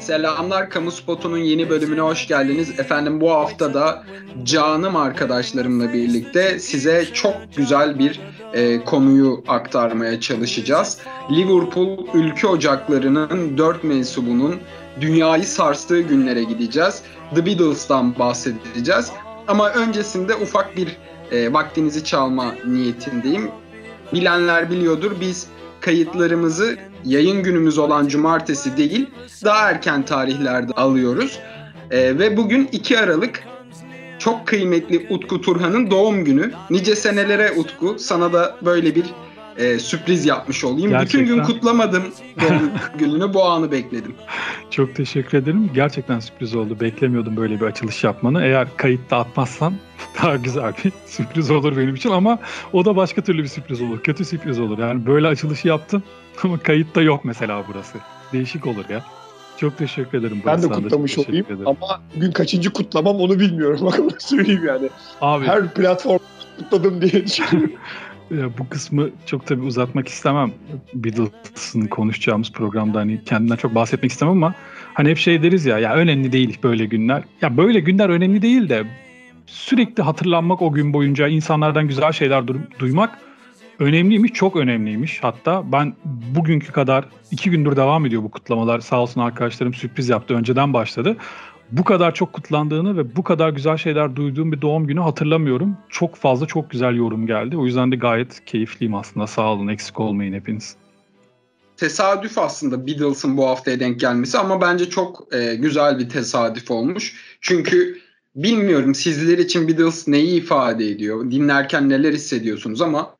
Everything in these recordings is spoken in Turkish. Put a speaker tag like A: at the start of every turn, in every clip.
A: Selamlar Kamu Spotu'nun yeni bölümüne hoş geldiniz. Efendim bu hafta da canım arkadaşlarımla birlikte size çok güzel bir e, konuyu aktarmaya çalışacağız. Liverpool Ülke Ocakları'nın dört mensubunun dünyayı sarstığı günlere gideceğiz. The Beatles'tan bahsedeceğiz. Ama öncesinde ufak bir e, vaktinizi çalma niyetindeyim. Bilenler biliyordur biz kayıtlarımızı yayın günümüz olan cumartesi değil daha erken tarihlerde alıyoruz. E, ve bugün 2 Aralık çok kıymetli Utku Turhan'ın doğum günü. Nice senelere Utku sana da böyle bir e, sürpriz yapmış olayım.
B: Gerçekten.
A: Bütün gün kutlamadım doğum gününü bu anı bekledim.
B: Çok teşekkür ederim. Gerçekten sürpriz oldu. Beklemiyordum böyle bir açılış yapmanı. Eğer kayıtta atmazsan daha güzel bir sürpriz olur benim için ama o da başka türlü bir sürpriz olur. Kötü sürpriz olur. Yani böyle açılışı yaptım ama kayıtta yok mesela burası. Değişik olur ya. Çok teşekkür ederim.
C: Ben de kutlamış olayım
B: ederim.
C: ama bugün kaçıncı kutlamam onu bilmiyorum. Bak onu söyleyeyim yani.
B: Abi
C: Her platform kutladım diye düşünüyorum.
B: Ya bu kısmı çok tabii uzatmak istemem. Beatles'ın konuşacağımız programda hani kendinden çok bahsetmek istemem ama hani hep şey deriz ya ya önemli değil böyle günler. Ya böyle günler önemli değil de sürekli hatırlanmak o gün boyunca insanlardan güzel şeyler du- duymak önemliymiş, çok önemliymiş. Hatta ben bugünkü kadar iki gündür devam ediyor bu kutlamalar. Sağ olsun arkadaşlarım sürpriz yaptı. Önceden başladı. Bu kadar çok kutlandığını ve bu kadar güzel şeyler duyduğum bir doğum günü hatırlamıyorum. Çok fazla çok güzel yorum geldi. O yüzden de gayet keyifliyim aslında. Sağ olun eksik olmayın hepiniz.
A: tesadüf aslında Beatles'ın bu haftaya denk gelmesi ama bence çok e, güzel bir tesadüf olmuş. Çünkü bilmiyorum sizler için Beatles neyi ifade ediyor, dinlerken neler hissediyorsunuz ama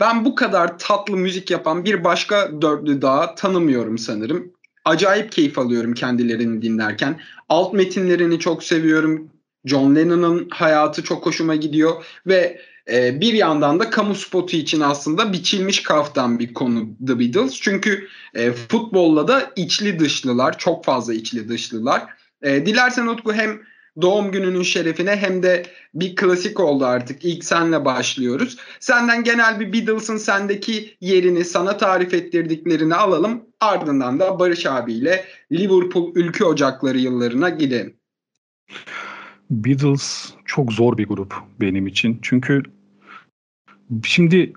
A: ben bu kadar tatlı müzik yapan bir başka dörtlü daha tanımıyorum sanırım. Acayip keyif alıyorum kendilerini dinlerken. Alt metinlerini çok seviyorum. John Lennon'ın hayatı çok hoşuma gidiyor ve ee, bir yandan da kamu spotu için aslında biçilmiş kaftan bir konu The Beatles. Çünkü e, futbolla da içli dışlılar, çok fazla içli dışlılar. E, dilersen Utku hem doğum gününün şerefine hem de bir klasik oldu artık. İlk senle başlıyoruz. Senden genel bir Beatles'ın sendeki yerini, sana tarif ettirdiklerini alalım. Ardından da Barış abiyle Liverpool Ülke Ocakları yıllarına gidelim.
B: Beatles çok zor bir grup benim için. Çünkü şimdi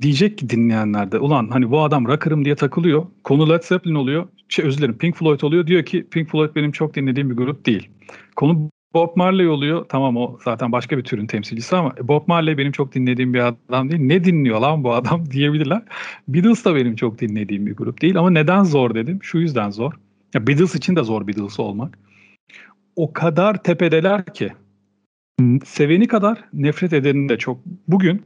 B: diyecek ki dinleyenler ulan hani bu adam rocker'ım diye takılıyor. Konu Led Zeppelin oluyor. Şey, özür dilerim Pink Floyd oluyor. Diyor ki Pink Floyd benim çok dinlediğim bir grup değil. Konu Bob Marley oluyor. Tamam o zaten başka bir türün temsilcisi ama Bob Marley benim çok dinlediğim bir adam değil. Ne dinliyor lan bu adam diyebilirler. Beatles da benim çok dinlediğim bir grup değil. Ama neden zor dedim? Şu yüzden zor. Ya Beatles için de zor Beatles olmak. O kadar tepedeler ki seveni kadar nefret edeni de çok. Bugün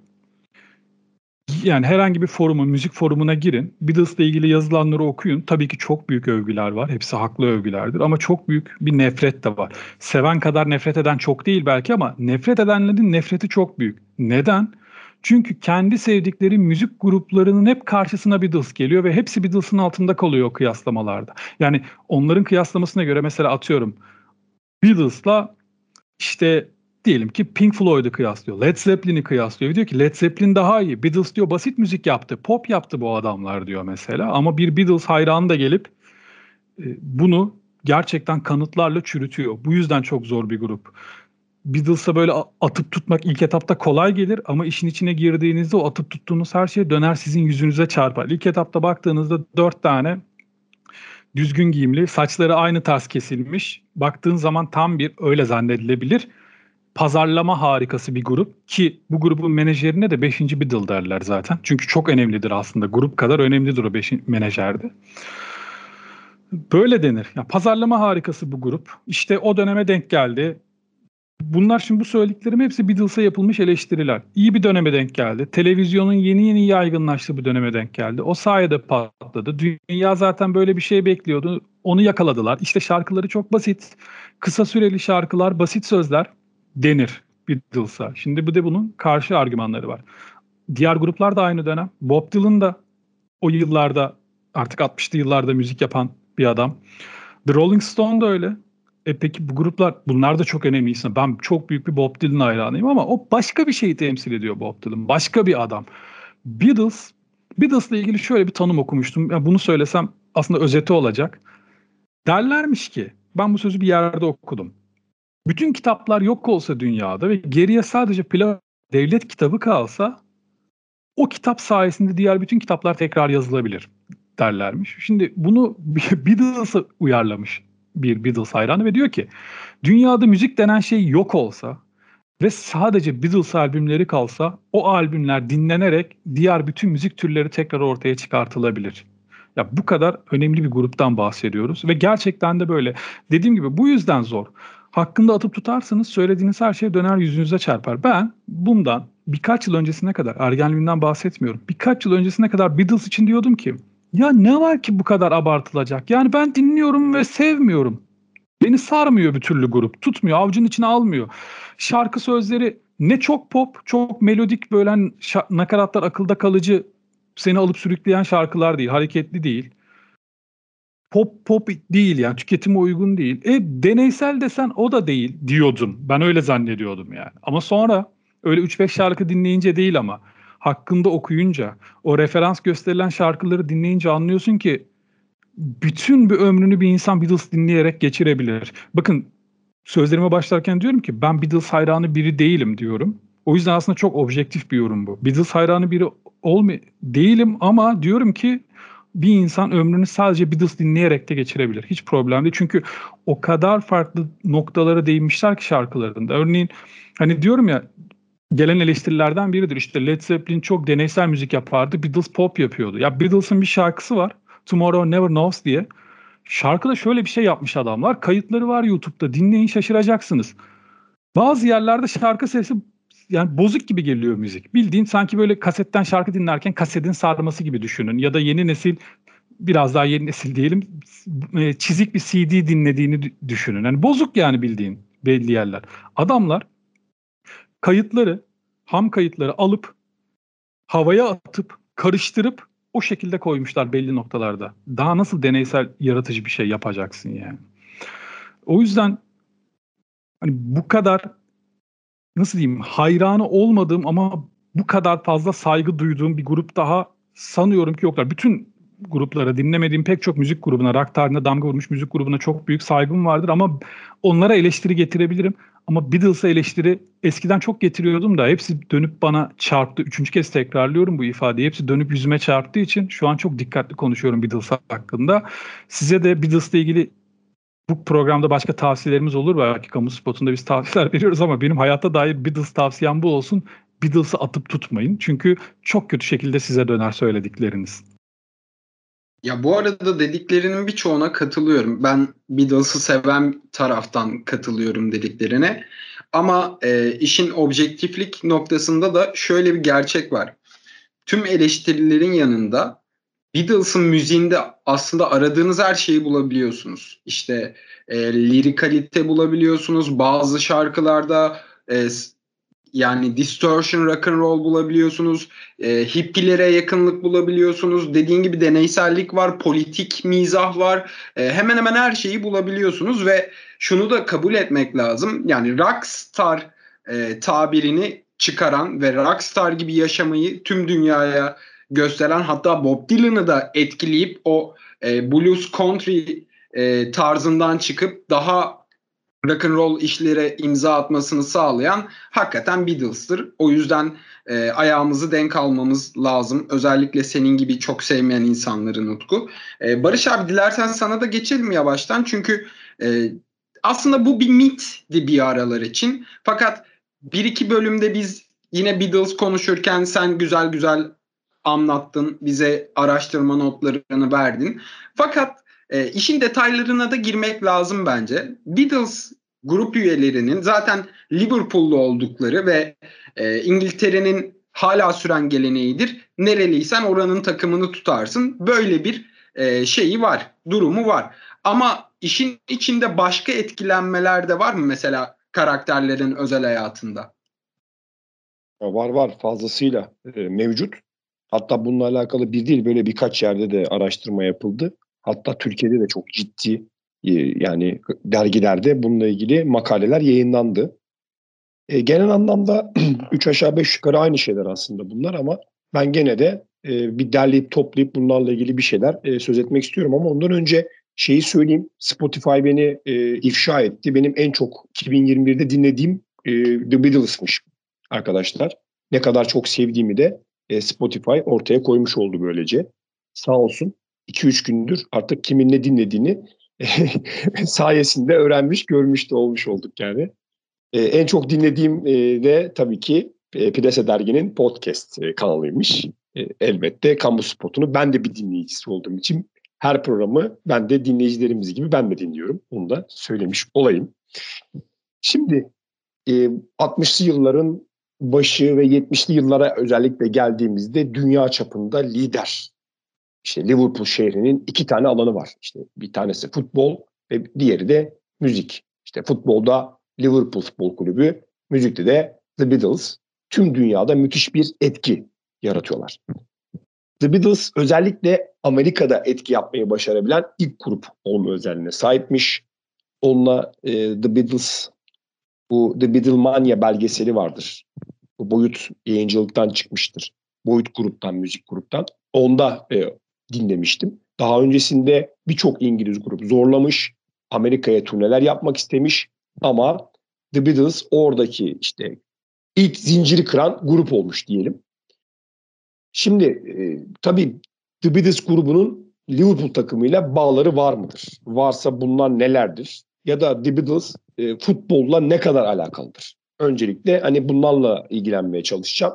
B: yani herhangi bir forumun, müzik forumuna girin. Beatles'la ilgili yazılanları okuyun. Tabii ki çok büyük övgüler var. Hepsi haklı övgülerdir ama çok büyük bir nefret de var. Seven kadar nefret eden çok değil belki ama nefret edenlerin nefreti çok büyük. Neden? Çünkü kendi sevdikleri müzik gruplarının hep karşısına Beatles geliyor ve hepsi Beatles'ın altında kalıyor o kıyaslamalarda. Yani onların kıyaslamasına göre mesela atıyorum Beatles'la işte diyelim ki Pink Floyd'u kıyaslıyor. Led Zeppelin'i kıyaslıyor. Diyor ki Led Zeppelin daha iyi. Beatles diyor basit müzik yaptı. Pop yaptı bu adamlar diyor mesela. Ama bir Beatles hayranı da gelip e, bunu gerçekten kanıtlarla çürütüyor. Bu yüzden çok zor bir grup. Beatles'a böyle atıp tutmak ilk etapta kolay gelir ama işin içine girdiğinizde o atıp tuttuğunuz her şey döner sizin yüzünüze çarpar. İlk etapta baktığınızda dört tane düzgün giyimli, saçları aynı tarz kesilmiş. Baktığın zaman tam bir öyle zannedilebilir pazarlama harikası bir grup ki bu grubun menajerine de 5. Beatle derler zaten. Çünkü çok önemlidir aslında. Grup kadar önemlidir o 5. menajerde. Böyle denir. Ya pazarlama harikası bu grup. İşte o döneme denk geldi. Bunlar şimdi bu söylediklerim hepsi Beatles'a yapılmış eleştiriler. İyi bir döneme denk geldi. Televizyonun yeni yeni yaygınlaştığı bir döneme denk geldi. O sayede patladı. Dünya zaten böyle bir şey bekliyordu. Onu yakaladılar. İşte şarkıları çok basit. Kısa süreli şarkılar, basit sözler denir Beatles'a. Şimdi bir de bunun karşı argümanları var. Diğer gruplar da aynı dönem. Bob Dylan da o yıllarda artık 60'lı yıllarda müzik yapan bir adam. The Rolling Stone da öyle. E peki bu gruplar bunlar da çok önemli isim. Ben çok büyük bir Bob Dylan hayranıyım ama o başka bir şeyi temsil ediyor Bob Dylan. Başka bir adam. Beatles Beatles'la ilgili şöyle bir tanım okumuştum. Yani bunu söylesem aslında özeti olacak. Derlermiş ki ben bu sözü bir yerde okudum. Bütün kitaplar yok olsa dünyada ve geriye sadece plak devlet kitabı kalsa o kitap sayesinde diğer bütün kitaplar tekrar yazılabilir derlermiş. Şimdi bunu Beatles'a uyarlamış bir Beatles hayranı ve diyor ki dünyada müzik denen şey yok olsa ve sadece Beatles albümleri kalsa o albümler dinlenerek diğer bütün müzik türleri tekrar ortaya çıkartılabilir. Ya bu kadar önemli bir gruptan bahsediyoruz ve gerçekten de böyle. Dediğim gibi bu yüzden zor. Hakkında atıp tutarsanız söylediğiniz her şey döner yüzünüze çarpar. Ben bundan birkaç yıl öncesine kadar ergenliğimden bahsetmiyorum. Birkaç yıl öncesine kadar Beatles için diyordum ki ya ne var ki bu kadar abartılacak? Yani ben dinliyorum ve sevmiyorum. Beni sarmıyor bir türlü grup. Tutmuyor, avucun içine almıyor. Şarkı sözleri ne çok pop, çok melodik böyle nakaratlar akılda kalıcı seni alıp sürükleyen şarkılar değil, hareketli değil. Pop pop değil yani tüketime uygun değil. E deneysel desen o da değil diyordum. Ben öyle zannediyordum yani. Ama sonra öyle 3-5 şarkı dinleyince değil ama hakkında okuyunca, o referans gösterilen şarkıları dinleyince anlıyorsun ki bütün bir ömrünü bir insan Beatles dinleyerek geçirebilir. Bakın sözlerime başlarken diyorum ki ben Beatles hayranı biri değilim diyorum. O yüzden aslında çok objektif bir yorum bu. Beatles hayranı biri olma değilim ama diyorum ki bir insan ömrünü sadece Beatles dinleyerek de geçirebilir. Hiç problem değil. Çünkü o kadar farklı noktalara değinmişler ki şarkılarında. Örneğin hani diyorum ya gelen eleştirilerden biridir. İşte Led Zeppelin çok deneysel müzik yapardı. Beatles pop yapıyordu. Ya Beatles'ın bir şarkısı var. Tomorrow Never Knows diye. Şarkıda şöyle bir şey yapmış adamlar. Kayıtları var YouTube'da. Dinleyin şaşıracaksınız. Bazı yerlerde şarkı sesi yani bozuk gibi geliyor müzik. Bildiğin sanki böyle kasetten şarkı dinlerken kasetin sarması gibi düşünün. Ya da yeni nesil biraz daha yeni nesil diyelim e, çizik bir CD dinlediğini düşünün. Yani bozuk yani bildiğin belli yerler. Adamlar kayıtları, ham kayıtları alıp havaya atıp karıştırıp o şekilde koymuşlar belli noktalarda. Daha nasıl deneysel yaratıcı bir şey yapacaksın yani. O yüzden hani bu kadar nasıl diyeyim hayranı olmadığım ama bu kadar fazla saygı duyduğum bir grup daha sanıyorum ki yoklar. Bütün gruplara, dinlemediğim pek çok müzik grubuna, rock tarihine damga vurmuş müzik grubuna çok büyük saygım vardır ama onlara eleştiri getirebilirim. Ama Beatles'a eleştiri eskiden çok getiriyordum da hepsi dönüp bana çarptı. Üçüncü kez tekrarlıyorum bu ifadeyi. Hepsi dönüp yüzüme çarptığı için şu an çok dikkatli konuşuyorum Beatles hakkında. Size de Beatles'la ilgili bu programda başka tavsiyelerimiz olur. Belki kamu spotunda biz tavsiyeler veriyoruz ama benim hayatta dair Beatles tavsiyem bu olsun. Beatles'ı atıp tutmayın. Çünkü çok kötü şekilde size döner söyledikleriniz.
A: Ya bu arada dediklerinin birçoğuna katılıyorum. Ben Beatles'ı seven taraftan katılıyorum dediklerine. Ama e, işin objektiflik noktasında da şöyle bir gerçek var. Tüm eleştirilerin yanında Beatles'ın müziğinde aslında aradığınız her şeyi bulabiliyorsunuz. İşte e, lirikalite bulabiliyorsunuz. Bazı şarkılarda e, yani distortion rock and roll bulabiliyorsunuz. E, hippilere yakınlık bulabiliyorsunuz. Dediğin gibi deneysellik var, politik mizah var. E, hemen hemen her şeyi bulabiliyorsunuz ve şunu da kabul etmek lazım. Yani rockstar e, tabirini çıkaran ve rockstar gibi yaşamayı tüm dünyaya gösteren hatta Bob Dylan'ı da etkileyip o e, blues country e, tarzından çıkıp daha rock and roll işlere imza atmasını sağlayan hakikaten Beatles'tır. O yüzden e, ayağımızı denk almamız lazım. Özellikle senin gibi çok sevmeyen insanların Utku. E, Barış abi dilersen sana da geçelim yavaştan. Çünkü e, aslında bu bir mitti bir aralar için. Fakat bir iki bölümde biz yine Beatles konuşurken sen güzel güzel anlattın. Bize araştırma notlarını verdin. Fakat e, işin detaylarına da girmek lazım bence. Beatles grup üyelerinin zaten Liverpool'lu oldukları ve e, İngiltere'nin hala süren geleneğidir. Nereliysen oranın takımını tutarsın. Böyle bir e, şeyi var, durumu var. Ama işin içinde başka etkilenmeler de var mı mesela karakterlerin özel hayatında?
C: Var var fazlasıyla e, mevcut. Hatta bununla alakalı bir değil böyle birkaç yerde de araştırma yapıldı. Hatta Türkiye'de de çok ciddi e, yani dergilerde bununla ilgili makaleler yayınlandı. E, genel anlamda 3 aşağı 5 yukarı aynı şeyler aslında bunlar ama ben gene de e, bir derleyip toplayıp bunlarla ilgili bir şeyler e, söz etmek istiyorum ama ondan önce şeyi söyleyeyim. Spotify beni e, ifşa etti. Benim en çok 2021'de dinlediğim e, The Beatles'mış arkadaşlar. Ne kadar çok sevdiğimi de e, Spotify ortaya koymuş oldu böylece. Sağ olsun. 2-3 gündür artık kimin ne dinlediğini sayesinde öğrenmiş, görmüş de olmuş olduk yani. E, en çok dinlediğim e, de tabii ki e, Dergi'nin podcast kanalıymış. Elbette kamu spotunu ben de bir dinleyicisi olduğum için her programı ben de dinleyicilerimiz gibi ben de dinliyorum. Onu da söylemiş olayım. Şimdi e, 60'lı yılların başı ve 70'li yıllara özellikle geldiğimizde dünya çapında lider. İşte Liverpool şehrinin iki tane alanı var. İşte bir tanesi futbol ve diğeri de müzik. İşte futbolda Liverpool Futbol Kulübü, müzikte de The Beatles. Tüm dünyada müthiş bir etki yaratıyorlar. The Beatles özellikle Amerika'da etki yapmayı başarabilen ilk grup olma özelliğine sahipmiş. Onunla e, The Beatles, bu The Beatlemania belgeseli vardır. Boyut yayıncılıktan çıkmıştır. Boyut gruptan, müzik gruptan. Onda e, dinlemiştim. Daha öncesinde birçok İngiliz grup zorlamış. Amerika'ya turneler yapmak istemiş. Ama The Beatles oradaki işte ilk zinciri kıran grup olmuş diyelim. Şimdi e, tabii The Beatles grubunun Liverpool takımıyla bağları var mıdır? Varsa bunlar nelerdir? Ya da The Beatles e, futbolla ne kadar alakalıdır? Öncelikle hani bunlarla ilgilenmeye çalışacağım.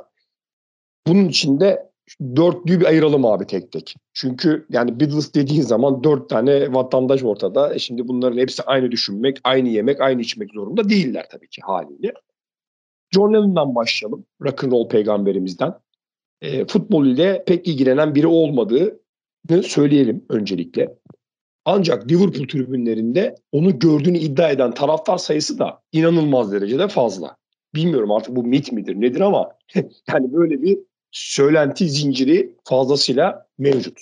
C: Bunun için de dörtlüyü bir ayıralım abi tek tek. Çünkü yani Beatles dediğin zaman dört tane vatandaş ortada. E şimdi bunların hepsi aynı düşünmek, aynı yemek, aynı içmek zorunda değiller tabii ki haliyle. John Lennon'dan başlayalım. Rock'n'roll peygamberimizden e, futbol ile pek ilgilenen biri olmadığını söyleyelim öncelikle. Ancak Liverpool tribünlerinde onu gördüğünü iddia eden taraftar sayısı da inanılmaz derecede fazla. Bilmiyorum artık bu mit midir nedir ama yani böyle bir söylenti zinciri fazlasıyla mevcut.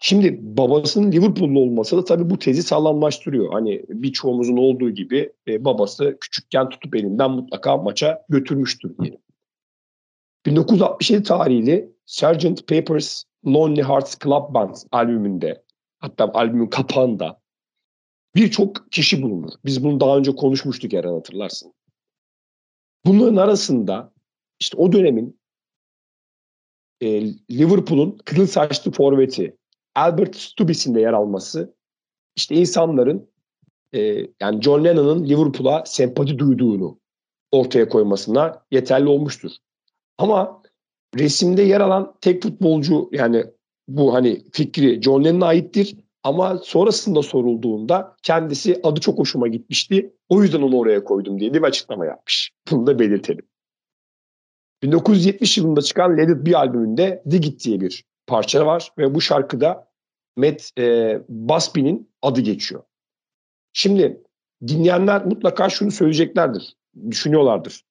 C: Şimdi babasının Liverpool'lu olması da tabii bu tezi sağlamlaştırıyor. Hani birçoğumuzun olduğu gibi e, babası küçükken tutup elinden mutlaka maça götürmüştür diyelim. 1967 tarihli Sgt. Pepper's Lonely Hearts Club Band albümünde hatta albümün kapağında birçok kişi bulunur. Biz bunu daha önce konuşmuştuk Eren hatırlarsın. Bunların arasında işte o dönemin e, Liverpool'un kızıl saçlı forveti Albert Stubis'in de yer alması işte insanların e, yani John Lennon'ın Liverpool'a sempati duyduğunu ortaya koymasına yeterli olmuştur. Ama resimde yer alan tek futbolcu yani bu hani fikri John Lennon'a aittir. Ama sonrasında sorulduğunda kendisi adı çok hoşuma gitmişti. O yüzden onu oraya koydum diye bir açıklama yapmış. Bunu da belirtelim. 1970 yılında çıkan Let It Be albümünde Dig It diye bir parça var ve bu şarkıda Matt e, Busby'nin adı geçiyor. Şimdi dinleyenler mutlaka şunu söyleyeceklerdir, düşünüyorlardır.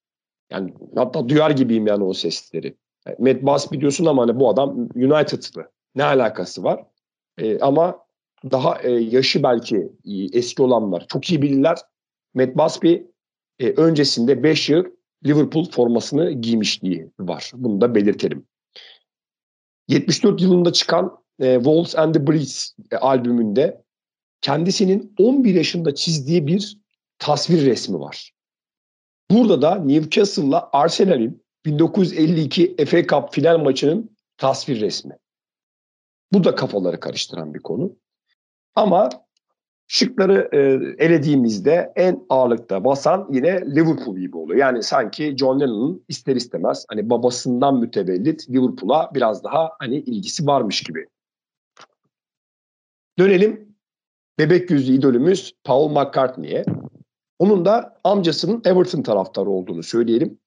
C: Yani hatta duyar gibiyim yani o sesleri. Yani Matt Busby diyorsun ama hani bu adam United'lı. Ne alakası var? E, ama daha e, yaşı belki eski olanlar çok iyi bilirler. Matt Busby e, öncesinde 5 yıl Liverpool formasını giymişliği var. Bunu da belirtelim. 74 yılında çıkan e, Wolves and the Breeze e, albümünde kendisinin 11 yaşında çizdiği bir tasvir resmi var. Burada da Newcastle'la Arsenal'in 1952 FA Cup final maçının tasvir resmi. Bu da kafaları karıştıran bir konu. Ama şıkları e, elediğimizde en ağırlıkta basan yine Liverpool gibi oluyor. Yani sanki John Lennon'un ister istemez hani babasından mütevellit Liverpool'a biraz daha hani ilgisi varmış gibi. Dönelim bebek yüzlü idolümüz Paul McCartney'e. Onun da amcasının Everton taraftarı olduğunu söyleyelim.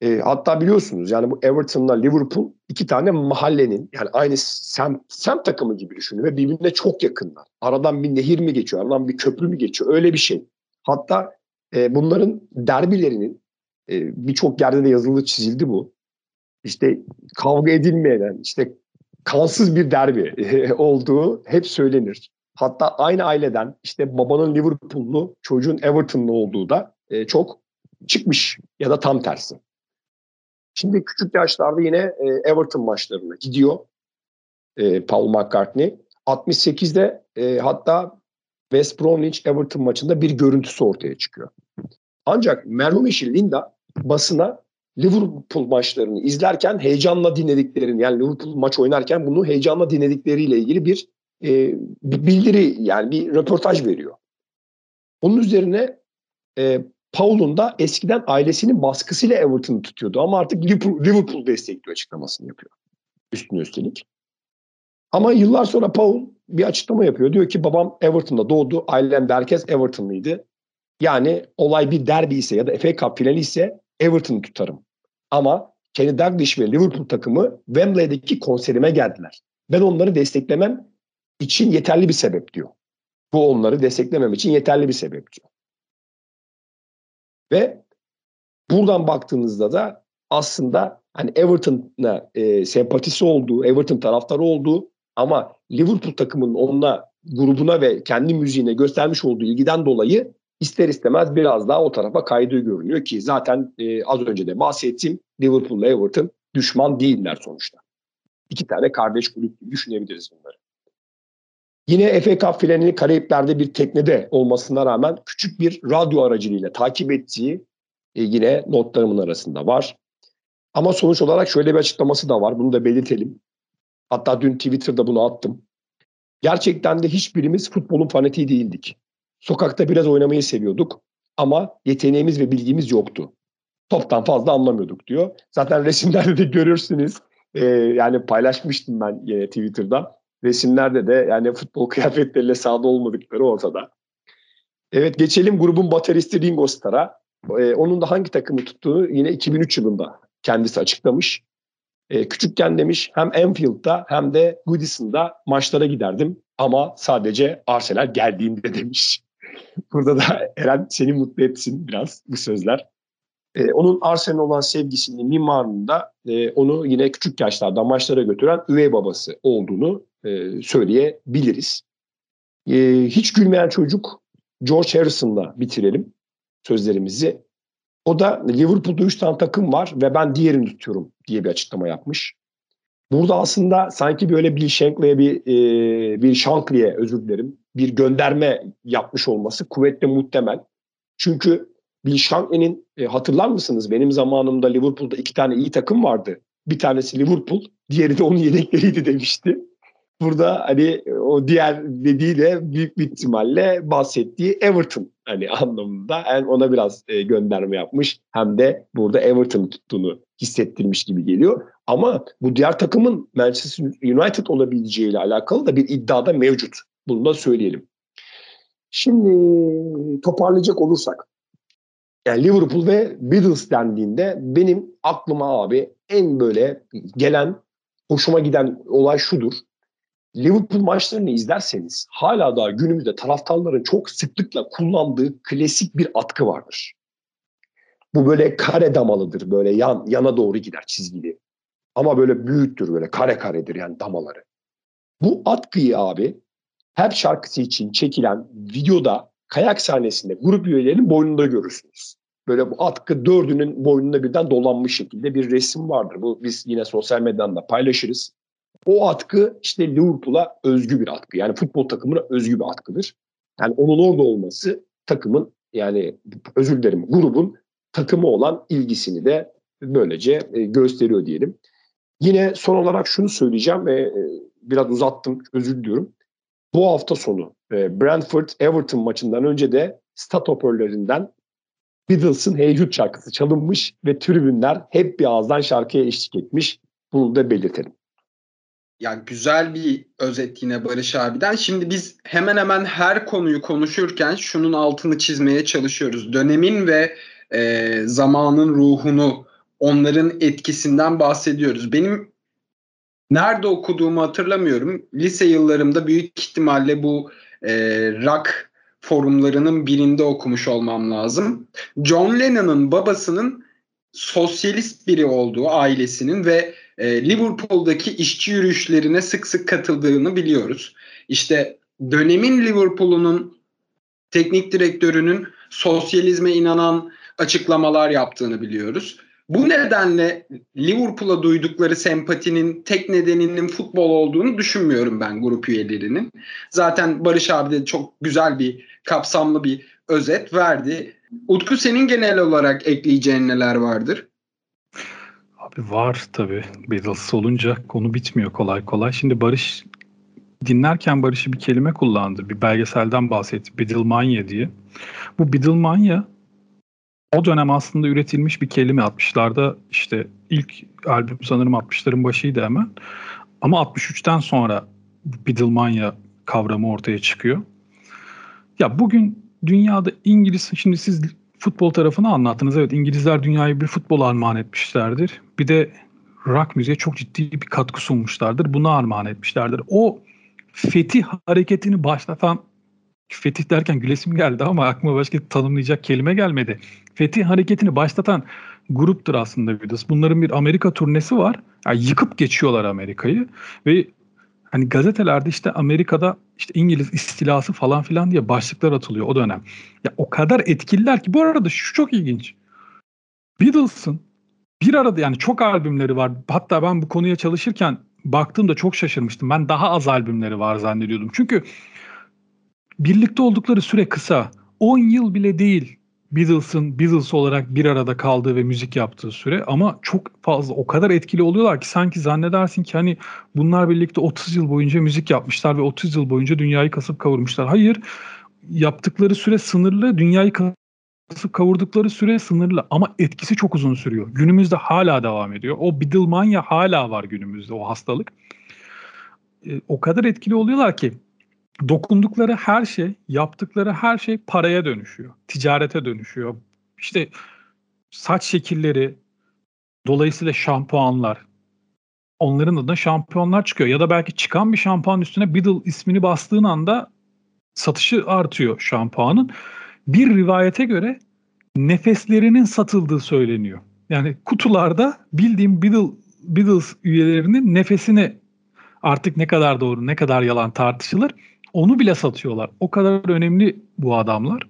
C: E, hatta biliyorsunuz yani bu Everton'la Liverpool iki tane mahallenin yani aynı semt, semt takımı gibi düşünün ve birbirine çok yakınlar. Aradan bir nehir mi geçiyor, aradan bir köprü mü geçiyor öyle bir şey. Hatta e, bunların derbilerinin e, birçok yerde de yazılı çizildi bu. İşte kavga edilmeyen, işte kansız bir derbi olduğu hep söylenir. Hatta aynı aileden işte babanın Liverpool'lu, çocuğun Everton'lu olduğu da e, çok çıkmış ya da tam tersi. Şimdi küçük yaşlarda yine e, Everton maçlarına gidiyor e, Paul McCartney. 68'de e, hatta West Bromwich Everton maçında bir görüntüsü ortaya çıkıyor. Ancak merhum eşi Linda basına Liverpool maçlarını izlerken heyecanla dinlediklerini yani Liverpool maç oynarken bunu heyecanla dinledikleriyle ilgili bir, e, bir bildiri yani bir röportaj veriyor. Onun üzerine e, Paul'un da eskiden ailesinin baskısıyla Everton'u tutuyordu ama artık Liverpool, destekliyor açıklamasını yapıyor. Üstüne üstelik. Ama yıllar sonra Paul bir açıklama yapıyor. Diyor ki babam Everton'da doğdu. Ailem de herkes Everton'lıydı. Yani olay bir derbi ise ya da FA Cup finali ise Everton'u tutarım. Ama Kenny Dalglish ve Liverpool takımı Wembley'deki konserime geldiler. Ben onları desteklemem için yeterli bir sebep diyor. Bu onları desteklemem için yeterli bir sebep diyor. Ve buradan baktığınızda da aslında hani Everton'a e, sempatisi olduğu, Everton taraftarı olduğu ama Liverpool takımının onunla grubuna ve kendi müziğine göstermiş olduğu ilgiden dolayı ister istemez biraz daha o tarafa kaydığı görünüyor ki zaten e, az önce de bahsettiğim Liverpool ile Everton düşman değiller sonuçta. İki tane kardeş kulüp gibi düşünebiliriz bunları. Yine FA Cup finalini Karayipler'de bir teknede olmasına rağmen küçük bir radyo aracılığıyla takip ettiği e, yine notlarımın arasında var. Ama sonuç olarak şöyle bir açıklaması da var. Bunu da belirtelim. Hatta dün Twitter'da bunu attım. Gerçekten de hiçbirimiz futbolun fanatiği değildik. Sokakta biraz oynamayı seviyorduk ama yeteneğimiz ve bilgimiz yoktu. Toptan fazla anlamıyorduk diyor. Zaten resimlerde de görürsünüz. Ee, yani paylaşmıştım ben yine Twitter'da. Resimlerde de yani futbol kıyafetleriyle sahada olmadıkları ortada. Evet geçelim grubun bateristi Ringo Starr'a. Ee, onun da hangi takımı tuttuğunu yine 2003 yılında kendisi açıklamış. Ee, küçükken demiş hem Anfield'da hem de Goodison'da maçlara giderdim ama sadece Arsenal geldiğinde demiş. Burada da Eren seni mutlu etsin biraz bu sözler. Ee, onun Arsenal olan sevgisinin mimarında e, onu yine küçük yaşlarda maçlara götüren üvey babası olduğunu e, söyleyebiliriz. E, hiç gülmeyen çocuk George Harrison'la bitirelim sözlerimizi. O da Liverpool'da 3 tane takım var ve ben diğerini tutuyorum diye bir açıklama yapmış. Burada aslında sanki böyle bir Shankly'e bir e, bir Shankly'e özür dilerim bir gönderme yapmış olması kuvvetle muhtemel. Çünkü Bill Shankly'nin e, hatırlar mısınız benim zamanımda Liverpool'da iki tane iyi takım vardı. Bir tanesi Liverpool, diğeri de onun yedekleriydi demişti. Burada hani o diğer dediğiyle büyük bir ihtimalle bahsettiği Everton hani anlamında yani ona biraz e, gönderme yapmış. Hem de burada Everton tuttuğunu hissettirmiş gibi geliyor. Ama bu diğer takımın Manchester United olabileceğiyle alakalı da bir iddiada mevcut. Bunu da söyleyelim. Şimdi toparlayacak olursak yani Liverpool ve Beatles dendiğinde benim aklıma abi en böyle gelen hoşuma giden olay şudur. Liverpool maçlarını izlerseniz hala daha günümüzde taraftarların çok sıklıkla kullandığı klasik bir atkı vardır. Bu böyle kare damalıdır. Böyle yan, yana doğru gider çizgili. Ama böyle büyüktür böyle kare karedir yani damaları. Bu atkıyı abi her şarkısı için çekilen videoda kayak sahnesinde grup üyelerinin boynunda görürsünüz. Böyle bu atkı dördünün boynunda birden dolanmış şekilde bir resim vardır. Bu biz yine sosyal medyadan da paylaşırız. O atkı işte Liverpool'a özgü bir atkı. Yani futbol takımına özgü bir atkıdır. Yani onun orada olması takımın yani özür dilerim grubun takımı olan ilgisini de böylece e, gösteriyor diyelim. Yine son olarak şunu söyleyeceğim ve e, biraz uzattım özür diliyorum. Bu hafta sonu e, Brentford Everton maçından önce de stat hoparlörlerinden Beatles'ın Hey Jude şarkısı çalınmış ve tribünler hep bir ağızdan şarkıya eşlik etmiş. Bunu da belirtelim.
A: Ya güzel bir özet yine Barış abiden. Şimdi biz hemen hemen her konuyu konuşurken şunun altını çizmeye çalışıyoruz. Dönemin ve e, zamanın ruhunu, onların etkisinden bahsediyoruz. Benim nerede okuduğumu hatırlamıyorum. Lise yıllarımda büyük ihtimalle bu e, rock forumlarının birinde okumuş olmam lazım. John Lennon'ın babasının sosyalist biri olduğu ailesinin ve e, Liverpool'daki işçi yürüyüşlerine sık sık katıldığını biliyoruz. İşte dönemin Liverpool'unun teknik direktörünün sosyalizme inanan açıklamalar yaptığını biliyoruz. Bu nedenle Liverpool'a duydukları sempatinin tek nedeninin futbol olduğunu düşünmüyorum ben grup üyelerinin. Zaten Barış abi de çok güzel bir kapsamlı bir özet verdi. Utku senin genel olarak ekleyeceğin neler vardır?
B: Var tabii. Beatles olunca konu bitmiyor kolay kolay. Şimdi Barış dinlerken Barış'ı bir kelime kullandı. Bir belgeselden bahsetti. Beatlemania diye. Bu Beatlemania o dönem aslında üretilmiş bir kelime 60'larda işte ilk albüm sanırım 60'ların başıydı hemen. Ama 63'ten sonra Beatlemania kavramı ortaya çıkıyor. Ya bugün dünyada İngiliz şimdi siz futbol tarafını anlattınız. Evet İngilizler dünyayı bir futbol armağan etmişlerdir. Bir de rock müziğe çok ciddi bir katkı sunmuşlardır. Bunu armağan etmişlerdir. O fetih hareketini başlatan fetih derken gülesim geldi ama aklıma başka tanımlayacak kelime gelmedi. Fetih hareketini başlatan gruptur aslında Beatles. Bunların bir Amerika turnesi var. Yani yıkıp geçiyorlar Amerika'yı ve hani gazetelerde işte Amerika'da işte İngiliz istilası falan filan diye başlıklar atılıyor o dönem. Ya o kadar etkililer ki bu arada şu çok ilginç. Beatles'ın bir arada yani çok albümleri var. Hatta ben bu konuya çalışırken baktığımda çok şaşırmıştım. Ben daha az albümleri var zannediyordum. Çünkü birlikte oldukları süre kısa. 10 yıl bile değil Beatles'ın Beatles olarak bir arada kaldığı ve müzik yaptığı süre ama çok fazla o kadar etkili oluyorlar ki sanki zannedersin ki hani bunlar birlikte 30 yıl boyunca müzik yapmışlar ve 30 yıl boyunca dünyayı kasıp kavurmuşlar. Hayır yaptıkları süre sınırlı dünyayı kasıp kavurdukları süre sınırlı ama etkisi çok uzun sürüyor. Günümüzde hala devam ediyor. O Beatlemania hala var günümüzde o hastalık. E, o kadar etkili oluyorlar ki dokundukları her şey, yaptıkları her şey paraya dönüşüyor. Ticarete dönüşüyor. İşte saç şekilleri, dolayısıyla şampuanlar, onların adına şampiyonlar çıkıyor. Ya da belki çıkan bir şampuan üstüne Beatle ismini bastığın anda satışı artıyor şampuanın. Bir rivayete göre nefeslerinin satıldığı söyleniyor. Yani kutularda bildiğim Beatle, Beatles üyelerinin nefesini artık ne kadar doğru ne kadar yalan tartışılır onu bile satıyorlar. O kadar önemli bu adamlar.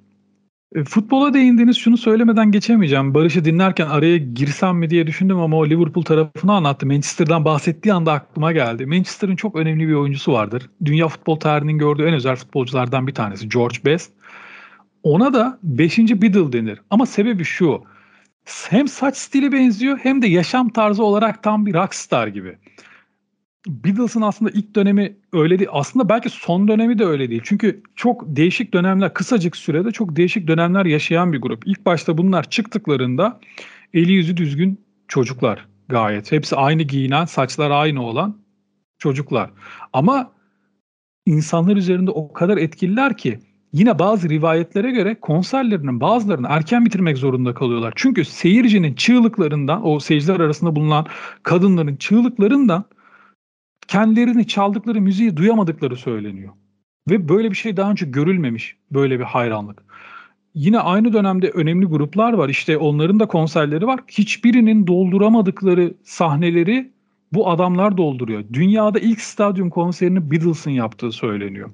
B: E, futbola değindiniz şunu söylemeden geçemeyeceğim. Barış'ı dinlerken araya girsem mi diye düşündüm ama o Liverpool tarafını anlattı. Manchester'dan bahsettiği anda aklıma geldi. Manchester'ın çok önemli bir oyuncusu vardır. Dünya futbol tarihinin gördüğü en özel futbolculardan bir tanesi George Best. Ona da 5. Biddle denir. Ama sebebi şu. Hem saç stili benziyor hem de yaşam tarzı olarak tam bir rockstar gibi. Beatles'ın aslında ilk dönemi öyle değil. Aslında belki son dönemi de öyle değil. Çünkü çok değişik dönemler, kısacık sürede çok değişik dönemler yaşayan bir grup. İlk başta bunlar çıktıklarında eli yüzü düzgün çocuklar gayet. Hepsi aynı giyinen, saçlar aynı olan çocuklar. Ama insanlar üzerinde o kadar etkililer ki yine bazı rivayetlere göre konserlerinin bazılarını erken bitirmek zorunda kalıyorlar. Çünkü seyircinin çığlıklarından, o seyirciler arasında bulunan kadınların çığlıklarından kendilerini çaldıkları müziği duyamadıkları söyleniyor. Ve böyle bir şey daha önce görülmemiş böyle bir hayranlık. Yine aynı dönemde önemli gruplar var. İşte onların da konserleri var. Hiçbirinin dolduramadıkları sahneleri bu adamlar dolduruyor. Dünyada ilk stadyum konserini Beatles'ın yaptığı söyleniyor.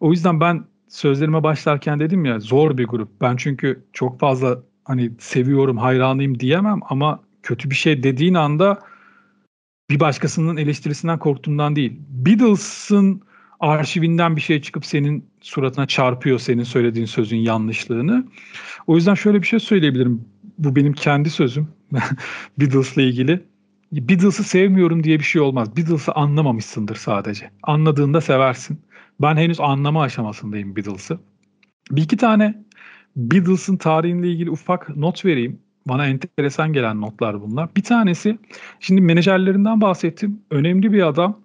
B: O yüzden ben sözlerime başlarken dedim ya zor bir grup. Ben çünkü çok fazla hani seviyorum, hayranıyım diyemem ama kötü bir şey dediğin anda bir başkasının eleştirisinden korktuğumdan değil. Beatles'ın arşivinden bir şey çıkıp senin suratına çarpıyor senin söylediğin sözün yanlışlığını. O yüzden şöyle bir şey söyleyebilirim. Bu benim kendi sözüm. Beatles'la ilgili. Beatles'ı sevmiyorum diye bir şey olmaz. Beatles'ı anlamamışsındır sadece. Anladığında seversin. Ben henüz anlama aşamasındayım Beatles'ı. Bir iki tane Beatles'ın tarihinle ilgili ufak not vereyim. Bana enteresan gelen notlar bunlar. Bir tanesi, şimdi menajerlerinden bahsettim. Önemli bir adam.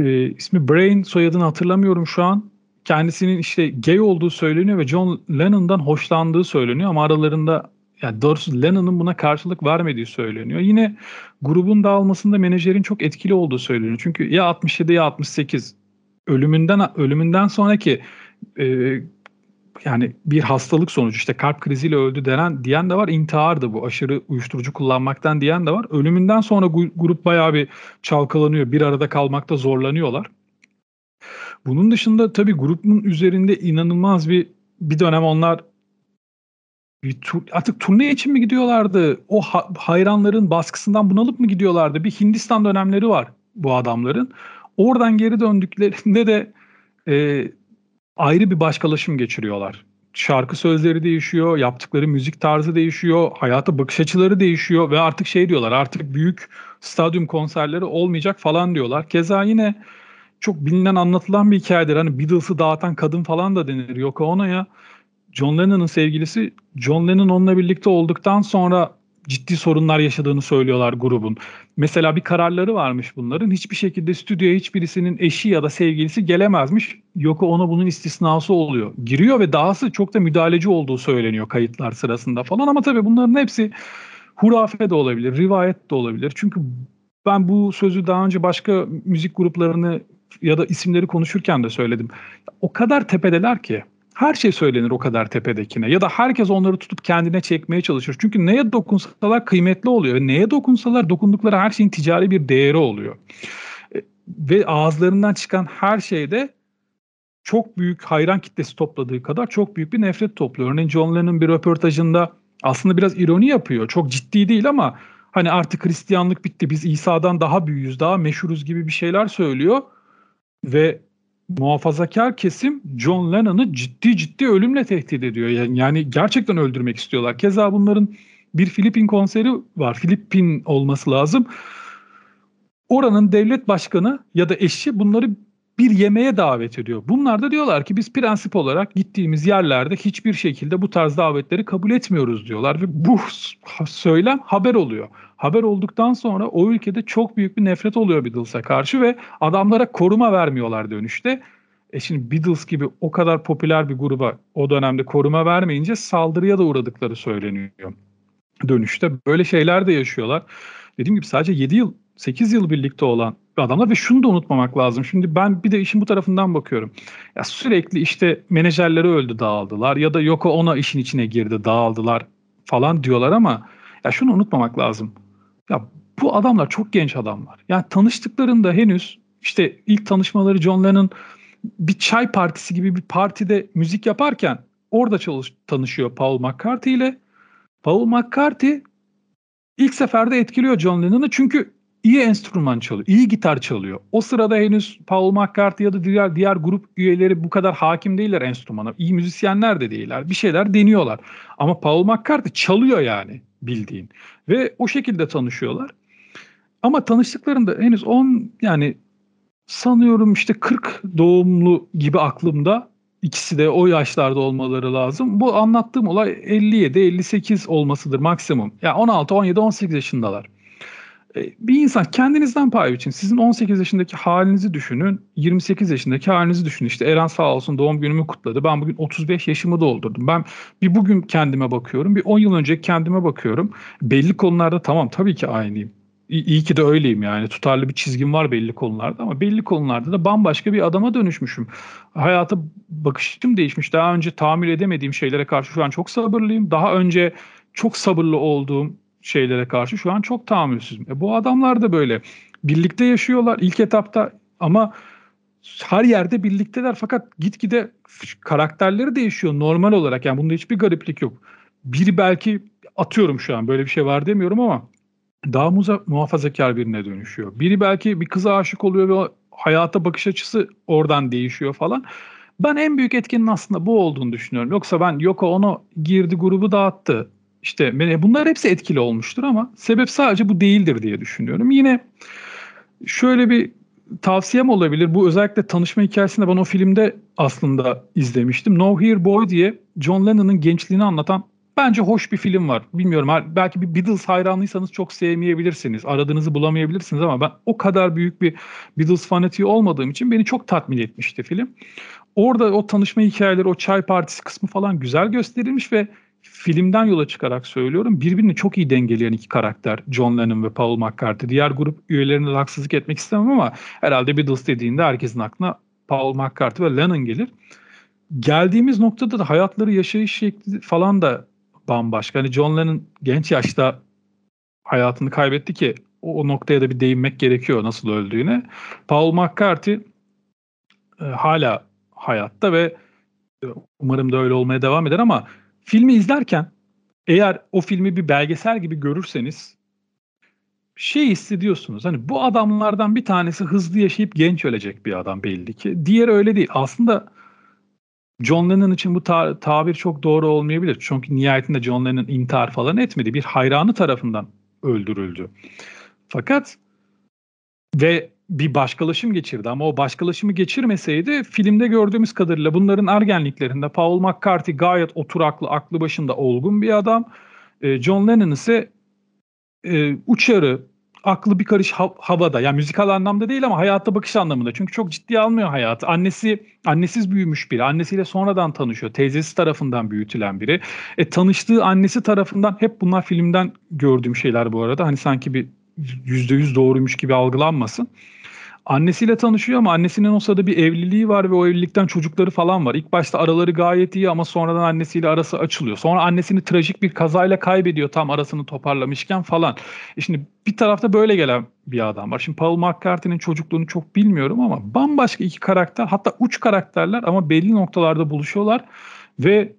B: E, ismi Brain, soyadını hatırlamıyorum şu an. Kendisinin işte gay olduğu söyleniyor ve John Lennon'dan hoşlandığı söyleniyor ama aralarında yani doğrusu Lennon'ın buna karşılık vermediği söyleniyor. Yine grubun dağılmasında menajerin çok etkili olduğu söyleniyor. Çünkü ya 67 ya 68 ölümünden ölümünden sonraki e, yani bir hastalık sonucu işte kalp kriziyle öldü denen diyen de var. İntihardı bu. Aşırı uyuşturucu kullanmaktan diyen de var. Ölümünden sonra grup bayağı bir çalkalanıyor. Bir arada kalmakta zorlanıyorlar. Bunun dışında tabii grubun üzerinde inanılmaz bir bir dönem onlar bir tur, artık turne için mi gidiyorlardı? O ha, hayranların baskısından bunalıp mı gidiyorlardı? Bir Hindistan dönemleri var bu adamların. Oradan geri döndüklerinde de e, ayrı bir başkalaşım geçiriyorlar. Şarkı sözleri değişiyor, yaptıkları müzik tarzı değişiyor, hayata bakış açıları değişiyor ve artık şey diyorlar artık büyük stadyum konserleri olmayacak falan diyorlar. Keza yine çok bilinen anlatılan bir hikayedir. Hani Beatles'ı dağıtan kadın falan da denir Yoko Ono'ya. John Lennon'ın sevgilisi John Lennon onunla birlikte olduktan sonra ciddi sorunlar yaşadığını söylüyorlar grubun. Mesela bir kararları varmış bunların. Hiçbir şekilde stüdyoya hiçbirisinin eşi ya da sevgilisi gelemezmiş. Yoko Ono bunun istisnası oluyor. Giriyor ve dahası çok da müdahaleci olduğu söyleniyor kayıtlar sırasında falan. Ama tabii bunların hepsi hurafe de olabilir, rivayet de olabilir. Çünkü ben bu sözü daha önce başka müzik gruplarını ya da isimleri konuşurken de söyledim. O kadar tepedeler ki her şey söylenir o kadar tepedekine ya da herkes onları tutup kendine çekmeye çalışır. Çünkü neye dokunsalar kıymetli oluyor. Neye dokunsalar dokundukları her şeyin ticari bir değeri oluyor. E, ve ağızlarından çıkan her şeyde çok büyük hayran kitlesi topladığı kadar çok büyük bir nefret topluyor. Örneğin John Lennon bir röportajında aslında biraz ironi yapıyor. Çok ciddi değil ama hani artık Hristiyanlık bitti biz İsa'dan daha büyüğüz daha meşhuruz gibi bir şeyler söylüyor. Ve muhafazakar kesim John Lennon'ı ciddi ciddi ölümle tehdit ediyor. Yani, yani gerçekten öldürmek istiyorlar. Keza bunların bir Filipin konseri var. Filipin olması lazım. Oranın devlet başkanı ya da eşi bunları bir yemeğe davet ediyor. Bunlar da diyorlar ki biz prensip olarak gittiğimiz yerlerde hiçbir şekilde bu tarz davetleri kabul etmiyoruz diyorlar ve bu söylem haber oluyor. Haber olduktan sonra o ülkede çok büyük bir nefret oluyor Beatles'a karşı ve adamlara koruma vermiyorlar dönüşte. E şimdi Beatles gibi o kadar popüler bir gruba o dönemde koruma vermeyince saldırıya da uğradıkları söyleniyor dönüşte. Böyle şeyler de yaşıyorlar. Dediğim gibi sadece 7 yıl 8 yıl birlikte olan adamlar ve şunu da unutmamak lazım. Şimdi ben bir de işin bu tarafından bakıyorum. Ya sürekli işte menajerleri öldü dağıldılar ya da Yoko ona işin içine girdi dağıldılar falan diyorlar ama ya şunu unutmamak lazım. Ya bu adamlar çok genç adamlar. Yani tanıştıklarında henüz işte ilk tanışmaları John Lennon bir çay partisi gibi bir partide müzik yaparken orada çalış, tanışıyor Paul McCartney ile. Paul McCartney ilk seferde etkiliyor John Lennon'ı çünkü iyi enstrüman çalıyor, iyi gitar çalıyor. O sırada henüz Paul McCartney ya da diğer diğer grup üyeleri bu kadar hakim değiller enstrümana. İyi müzisyenler de değiller. Bir şeyler deniyorlar. Ama Paul McCartney çalıyor yani bildiğin. Ve o şekilde tanışıyorlar. Ama tanıştıklarında henüz 10 yani sanıyorum işte 40 doğumlu gibi aklımda. İkisi de o yaşlarda olmaları lazım. Bu anlattığım olay 57 58 olmasıdır maksimum. Ya yani 16 17 18 yaşındalar. E, bir insan kendinizden pay için sizin 18 yaşındaki halinizi düşünün, 28 yaşındaki halinizi düşünün. İşte Eren sağ olsun doğum günümü kutladı. Ben bugün 35 yaşımı doldurdum. Ben bir bugün kendime bakıyorum, bir 10 yıl önce kendime bakıyorum. Belli konularda tamam tabii ki aynıyım. İyi ki de öyleyim yani. Tutarlı bir çizgim var belli konularda ama belli konularda da bambaşka bir adama dönüşmüşüm. Hayata bakışım değişmiş. Daha önce tahammül edemediğim şeylere karşı şu an çok sabırlıyım. Daha önce çok sabırlı olduğum şeylere karşı şu an çok tahammülsüzüm. E bu adamlar da böyle. Birlikte yaşıyorlar ilk etapta ama her yerde birlikteler fakat gitgide karakterleri değişiyor normal olarak. Yani bunda hiçbir gariplik yok. Biri belki atıyorum şu an böyle bir şey var demiyorum ama daha muza, muhafazakar birine dönüşüyor. Biri belki bir kıza aşık oluyor ve hayata bakış açısı oradan değişiyor falan. Ben en büyük etkinin aslında bu olduğunu düşünüyorum. Yoksa ben Yoko onu girdi grubu dağıttı. İşte bunlar hepsi etkili olmuştur ama sebep sadece bu değildir diye düşünüyorum. Yine şöyle bir tavsiyem olabilir. Bu özellikle tanışma hikayesinde ben o filmde aslında izlemiştim. No Here Boy diye John Lennon'ın gençliğini anlatan bence hoş bir film var. Bilmiyorum belki bir Beatles hayranlıysanız çok sevmeyebilirsiniz. Aradığınızı bulamayabilirsiniz ama ben o kadar büyük bir Beatles fanatiği olmadığım için beni çok tatmin etmişti film. Orada o tanışma hikayeleri, o çay partisi kısmı falan güzel gösterilmiş ve filmden yola çıkarak söylüyorum. Birbirini çok iyi dengeleyen iki karakter John Lennon ve Paul McCartney. Diğer grup üyelerine haksızlık etmek istemem ama herhalde Beatles dediğinde herkesin aklına Paul McCartney ve Lennon gelir. Geldiğimiz noktada da hayatları yaşayış şekli falan da bambaşka. Hani John Lennon genç yaşta hayatını kaybetti ki o, o noktaya da bir değinmek gerekiyor nasıl öldüğüne. Paul McCartney e, hala hayatta ve e, umarım da öyle olmaya devam eder ama filmi izlerken eğer o filmi bir belgesel gibi görürseniz şey hissediyorsunuz. Hani bu adamlardan bir tanesi hızlı yaşayıp genç ölecek bir adam belli ki. Diğeri öyle değil. Aslında John Lennon için bu ta- tabir çok doğru olmayabilir. Çünkü nihayetinde John Lennon intihar falan etmedi. Bir hayranı tarafından öldürüldü. Fakat ve bir başkalaşım geçirdi ama o başkalaşımı geçirmeseydi filmde gördüğümüz kadarıyla bunların ergenliklerinde Paul McCarthy gayet oturaklı, aklı başında olgun bir adam. E, John Lennon ise e, uçarı, aklı bir karış hav- havada. Yani müzikal anlamda değil ama hayata bakış anlamında. Çünkü çok ciddiye almıyor hayatı. Annesi annesiz büyümüş biri. Annesiyle sonradan tanışıyor. Teyzesi tarafından büyütülen biri. E, tanıştığı annesi tarafından hep bunlar filmden gördüğüm şeyler bu arada. Hani sanki bir yüzde yüz doğruymuş gibi algılanmasın. Annesiyle tanışıyor ama annesinin o sırada bir evliliği var ve o evlilikten çocukları falan var. İlk başta araları gayet iyi ama sonradan annesiyle arası açılıyor. Sonra annesini trajik bir kazayla kaybediyor tam arasını toparlamışken falan. E şimdi bir tarafta böyle gelen bir adam var. Şimdi Paul McCartney'nin çocukluğunu çok bilmiyorum ama bambaşka iki karakter hatta uç karakterler ama belli noktalarda buluşuyorlar ve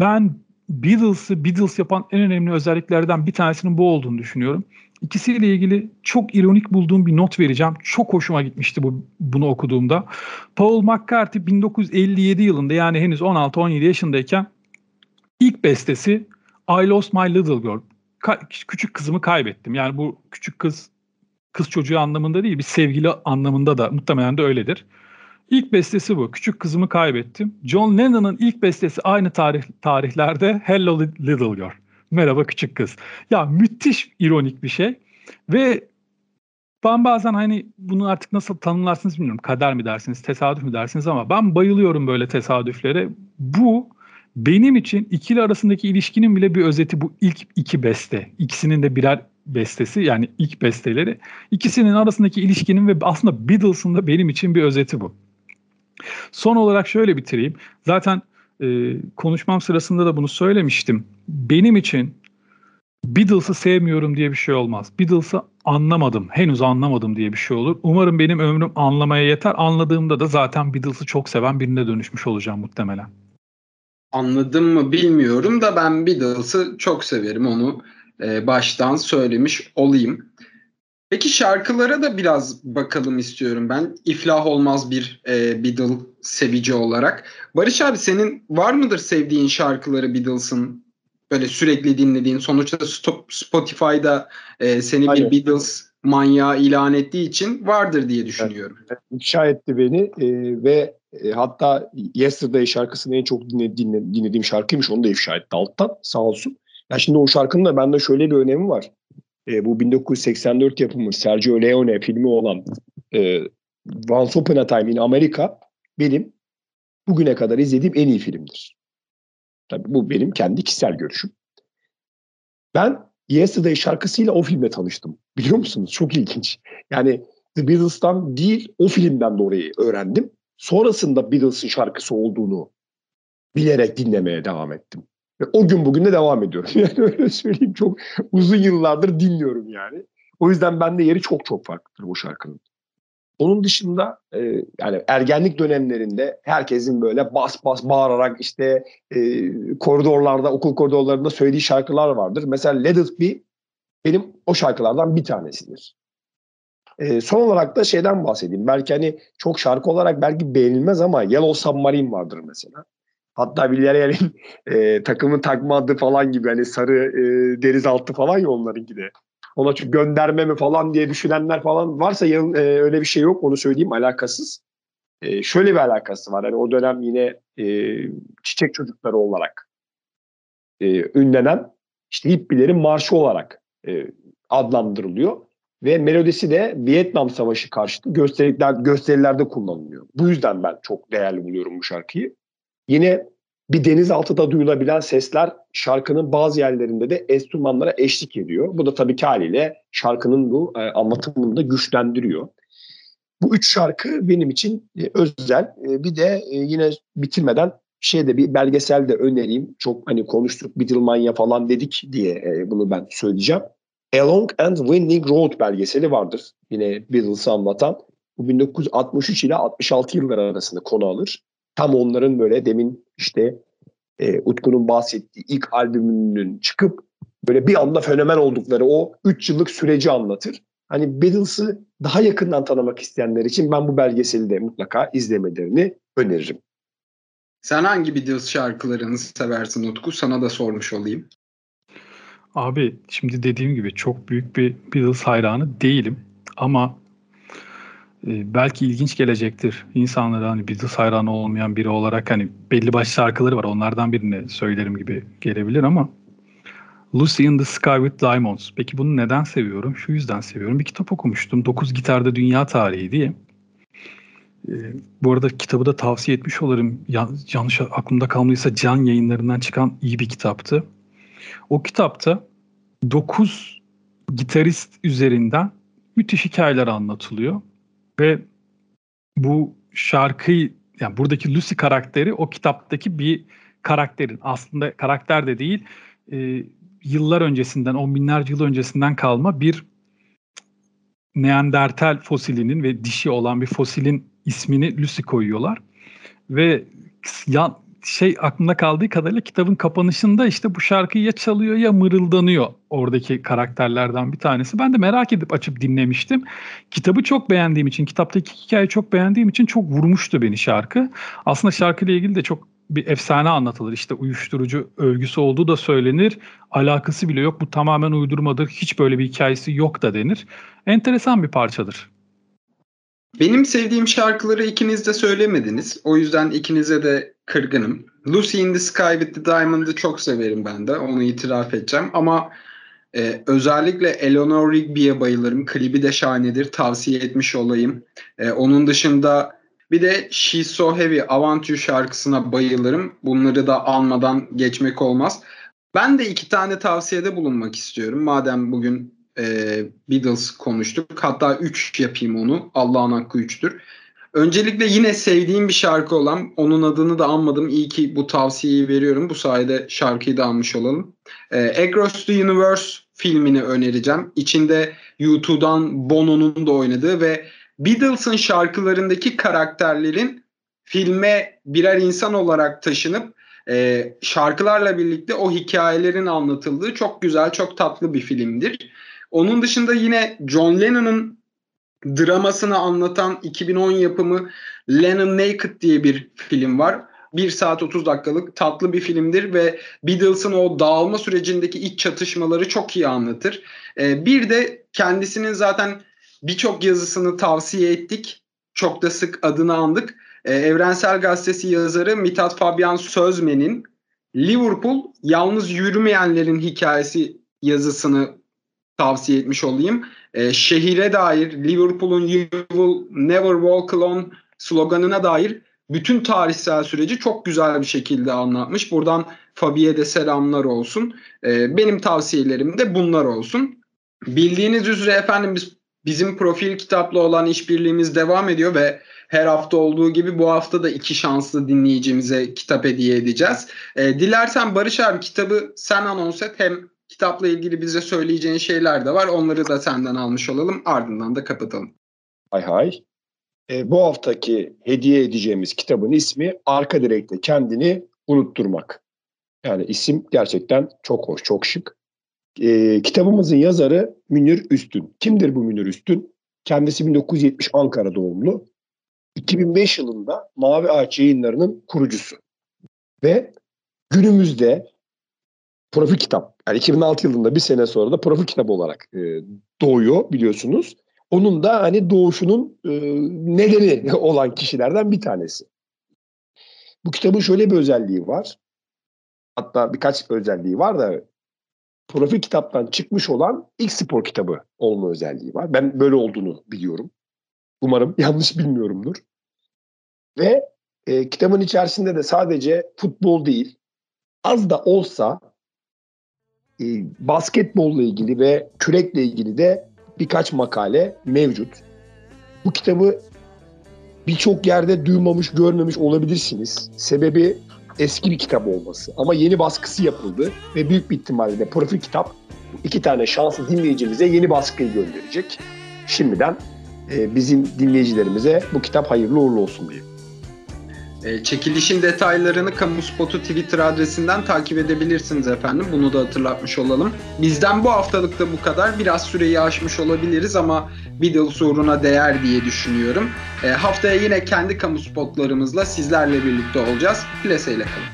B: ben Beatles'ı Beatles yapan en önemli özelliklerden bir tanesinin bu olduğunu düşünüyorum. İkisiyle ilgili çok ironik bulduğum bir not vereceğim. Çok hoşuma gitmişti bu bunu okuduğumda. Paul McCartney 1957 yılında yani henüz 16-17 yaşındayken ilk bestesi I Lost My Little Girl. Ka- küçük kızımı kaybettim. Yani bu küçük kız kız çocuğu anlamında değil bir sevgili anlamında da muhtemelen de öyledir. İlk bestesi bu. Küçük kızımı kaybettim. John Lennon'ın ilk bestesi aynı tarih tarihlerde Hello Little Girl. Merhaba küçük kız. Ya müthiş ironik bir şey. Ve ben bazen hani bunu artık nasıl tanımlarsınız bilmiyorum. Kader mi dersiniz, tesadüf mü dersiniz ama ben bayılıyorum böyle tesadüflere. Bu benim için ikili arasındaki ilişkinin bile bir özeti bu ilk iki beste. İkisinin de birer bestesi yani ilk besteleri. İkisinin arasındaki ilişkinin ve aslında Beatles'ın da benim için bir özeti bu. Son olarak şöyle bitireyim. Zaten e, konuşmam sırasında da bunu söylemiştim. Benim için Beatles'ı sevmiyorum diye bir şey olmaz. Beatles'ı anlamadım, henüz anlamadım diye bir şey olur. Umarım benim ömrüm anlamaya yeter. Anladığımda da zaten Beatles'ı çok seven birine dönüşmüş olacağım muhtemelen.
A: Anladım mı bilmiyorum da ben Beatles'ı çok severim onu e, baştan söylemiş olayım. Peki şarkılara da biraz bakalım istiyorum ben. İflah olmaz bir e, Beatle sevici olarak. Barış abi senin var mıdır sevdiğin şarkıları Beatles'ın? Böyle sürekli dinlediğin. Sonuçta Spotify'da e, seni Aynen. bir Beatles manyağı ilan ettiği için vardır diye düşünüyorum.
C: Evet, ifşa etti beni e, ve e, hatta Yesterday şarkısını en çok dinle, dinle, dinlediğim şarkıymış. Onu da ifşa etti alttan sağ olsun. Ya şimdi o şarkının da bende şöyle bir önemi var e, bu 1984 yapımı Sergio Leone filmi olan e, Once Upon a Time in America benim bugüne kadar izlediğim en iyi filmdir. Tabii bu benim kendi kişisel görüşüm. Ben Yesterday şarkısıyla o filmle tanıştım. Biliyor musunuz? Çok ilginç. Yani The Beatles'tan değil o filmden de orayı öğrendim. Sonrasında Beatles'ın şarkısı olduğunu bilerek dinlemeye devam ettim. Ve o gün bugün de devam ediyorum. Yani öyle söyleyeyim çok uzun yıllardır dinliyorum yani. O yüzden bende yeri çok çok farklıdır bu şarkının. Onun dışında e, yani ergenlik dönemlerinde herkesin böyle bas bas bağırarak işte e, koridorlarda, okul koridorlarında söylediği şarkılar vardır. Mesela Let It Be benim o şarkılardan bir tanesidir. E, son olarak da şeyden bahsedeyim. Belki hani çok şarkı olarak belki beğenilmez ama Yellow Submarine vardır mesela. Hatta Villarreal'in e, takımın takma adı falan gibi hani sarı e, deniz altı falan ya onlarınki de. Ona çünkü gönderme mi falan diye düşünenler falan varsa yarın, e, öyle bir şey yok onu söyleyeyim alakasız. E, şöyle bir alakası var. Yani o dönem yine e, çiçek çocukları olarak e, ünlenen işte hippilerin marşı olarak e, adlandırılıyor. Ve melodisi de Vietnam Savaşı karşıtı gösteriler, gösterilerde kullanılıyor. Bu yüzden ben çok değerli buluyorum bu şarkıyı. Yine bir denizaltıda duyulabilen sesler şarkının bazı yerlerinde de enstrümanlara eşlik ediyor. Bu da tabii ki haliyle şarkının bu e, anlatımını da güçlendiriyor. Bu üç şarkı benim için e, özel. E, bir de e, yine bitirmeden şeyde bir belgesel de önereyim. Çok hani konuştuk Beatlemania falan dedik diye e, bunu ben söyleyeceğim. A Long and Winding Road belgeseli vardır. Yine Beatles'ı anlatan. Bu 1963 ile 66 yıllar arasında konu alır tam onların böyle demin işte e, Utku'nun bahsettiği ilk albümünün çıkıp böyle bir anda fenomen oldukları o 3 yıllık süreci anlatır. Hani Beatles'ı daha yakından tanımak isteyenler için ben bu belgeseli de mutlaka izlemelerini öneririm.
A: Sen hangi Beatles şarkılarını seversin Utku? Sana da sormuş olayım.
B: Abi şimdi dediğim gibi çok büyük bir Beatles hayranı değilim. Ama belki ilginç gelecektir insanlara hani Beatles hayranı olmayan biri olarak hani belli başlı şarkıları var onlardan birini söylerim gibi gelebilir ama Lucy in the Sky with Diamonds. Peki bunu neden seviyorum? Şu yüzden seviyorum. Bir kitap okumuştum. 9 Gitarda Dünya Tarihi diye. Ee, bu arada kitabı da tavsiye etmiş olurum. yanlış aklımda kalmadıysa Can yayınlarından çıkan iyi bir kitaptı. O kitapta 9 gitarist üzerinden müthiş hikayeler anlatılıyor. Ve bu şarkıyı yani buradaki Lucy karakteri o kitaptaki bir karakterin aslında karakter de değil e, yıllar öncesinden, on binlerce yıl öncesinden kalma bir Neandertal fosilinin ve dişi olan bir fosilin ismini Lucy koyuyorlar. Ve ya şey aklımda kaldığı kadarıyla kitabın kapanışında işte bu şarkıyı ya çalıyor ya mırıldanıyor oradaki karakterlerden bir tanesi. Ben de merak edip açıp dinlemiştim. Kitabı çok beğendiğim için, kitaptaki hikayeyi çok beğendiğim için çok vurmuştu beni şarkı. Aslında şarkıyla ilgili de çok bir efsane anlatılır. İşte uyuşturucu övgüsü olduğu da söylenir. Alakası bile yok. Bu tamamen uydurmadır. Hiç böyle bir hikayesi yok da denir. Enteresan bir parçadır.
A: Benim sevdiğim şarkıları ikiniz de söylemediniz. O yüzden ikinize de kırgınım. Lucy in the Sky with the Diamond'ı çok severim ben de. Onu itiraf edeceğim. Ama e, özellikle Eleanor Rigby'ye bayılırım. Klibi de şahanedir. Tavsiye etmiş olayım. E, onun dışında bir de She's So Heavy Avantü şarkısına bayılırım. Bunları da almadan geçmek olmaz. Ben de iki tane tavsiyede bulunmak istiyorum. Madem bugün e, Beatles konuştuk. Hatta üç yapayım onu. Allah'ın hakkı üçtür. Öncelikle yine sevdiğim bir şarkı olan, onun adını da anmadım. İyi ki bu tavsiyeyi veriyorum. Bu sayede şarkıyı da almış olalım. E, Across the Universe filmini önereceğim. İçinde U2'dan Bono'nun da oynadığı ve Beatles'ın şarkılarındaki karakterlerin filme birer insan olarak taşınıp e, şarkılarla birlikte o hikayelerin anlatıldığı çok güzel, çok tatlı bir filmdir. Onun dışında yine John Lennon'ın dramasını anlatan 2010 yapımı Lennon Naked diye bir film var. 1 saat 30 dakikalık tatlı bir filmdir ve Beatles'ın o dağılma sürecindeki iç çatışmaları çok iyi anlatır. Ee, bir de kendisinin zaten birçok yazısını tavsiye ettik. Çok da sık adını andık. Ee, Evrensel Gazetesi yazarı Mithat Fabian Sözmen'in Liverpool Yalnız Yürümeyenlerin Hikayesi yazısını tavsiye etmiş olayım. Ee, şehire dair Liverpool'un You Will Never Walk Alone sloganına dair bütün tarihsel süreci çok güzel bir şekilde anlatmış. Buradan Fabi'ye de selamlar olsun. Ee, benim tavsiyelerim de bunlar olsun. Bildiğiniz üzere efendim biz Bizim profil kitapla olan işbirliğimiz devam ediyor ve her hafta olduğu gibi bu hafta da iki şanslı dinleyicimize kitap hediye edeceğiz. E, dilersen Barış abi kitabı sen anons et hem kitapla ilgili bize söyleyeceğin şeyler de var. Onları da senden almış olalım ardından da kapatalım.
C: Hay hay. E, bu haftaki hediye edeceğimiz kitabın ismi Arka Direkte Kendini Unutturmak. Yani isim gerçekten çok hoş, çok şık. E, kitabımızın yazarı Münir Üstün. Kimdir bu Münir Üstün? Kendisi 1970 Ankara doğumlu. 2005 yılında Mavi Ağaç yayınlarının kurucusu. Ve günümüzde profil kitap. Yani 2006 yılında bir sene sonra da profil kitap olarak e, doğuyor biliyorsunuz. Onun da hani doğuşunun e, nedeni olan kişilerden bir tanesi. Bu kitabın şöyle bir özelliği var. Hatta birkaç özelliği var da profil kitaptan çıkmış olan ilk spor kitabı olma özelliği var. Ben böyle olduğunu biliyorum. Umarım yanlış bilmiyorumdur. Ve e, kitabın içerisinde de sadece futbol değil, az da olsa e, basketbolla ilgili ve kürekle ilgili de birkaç makale mevcut. Bu kitabı birçok yerde duymamış, görmemiş olabilirsiniz. Sebebi eski bir kitap olması. Ama yeni baskısı yapıldı ve büyük bir ihtimalle de profil kitap iki tane şanslı dinleyicimize yeni baskıyı gönderecek. Şimdiden e, bizim dinleyicilerimize bu kitap hayırlı uğurlu olsun diye.
A: E, çekilişin detaylarını Kamu Spotu Twitter adresinden takip edebilirsiniz efendim. Bunu da hatırlatmış olalım. Bizden bu haftalık da bu kadar. Biraz süreyi aşmış olabiliriz ama Beatles uğruna değer diye düşünüyorum. E, haftaya yine kendi kamu spotlarımızla sizlerle birlikte olacağız. Plaseyle kalın.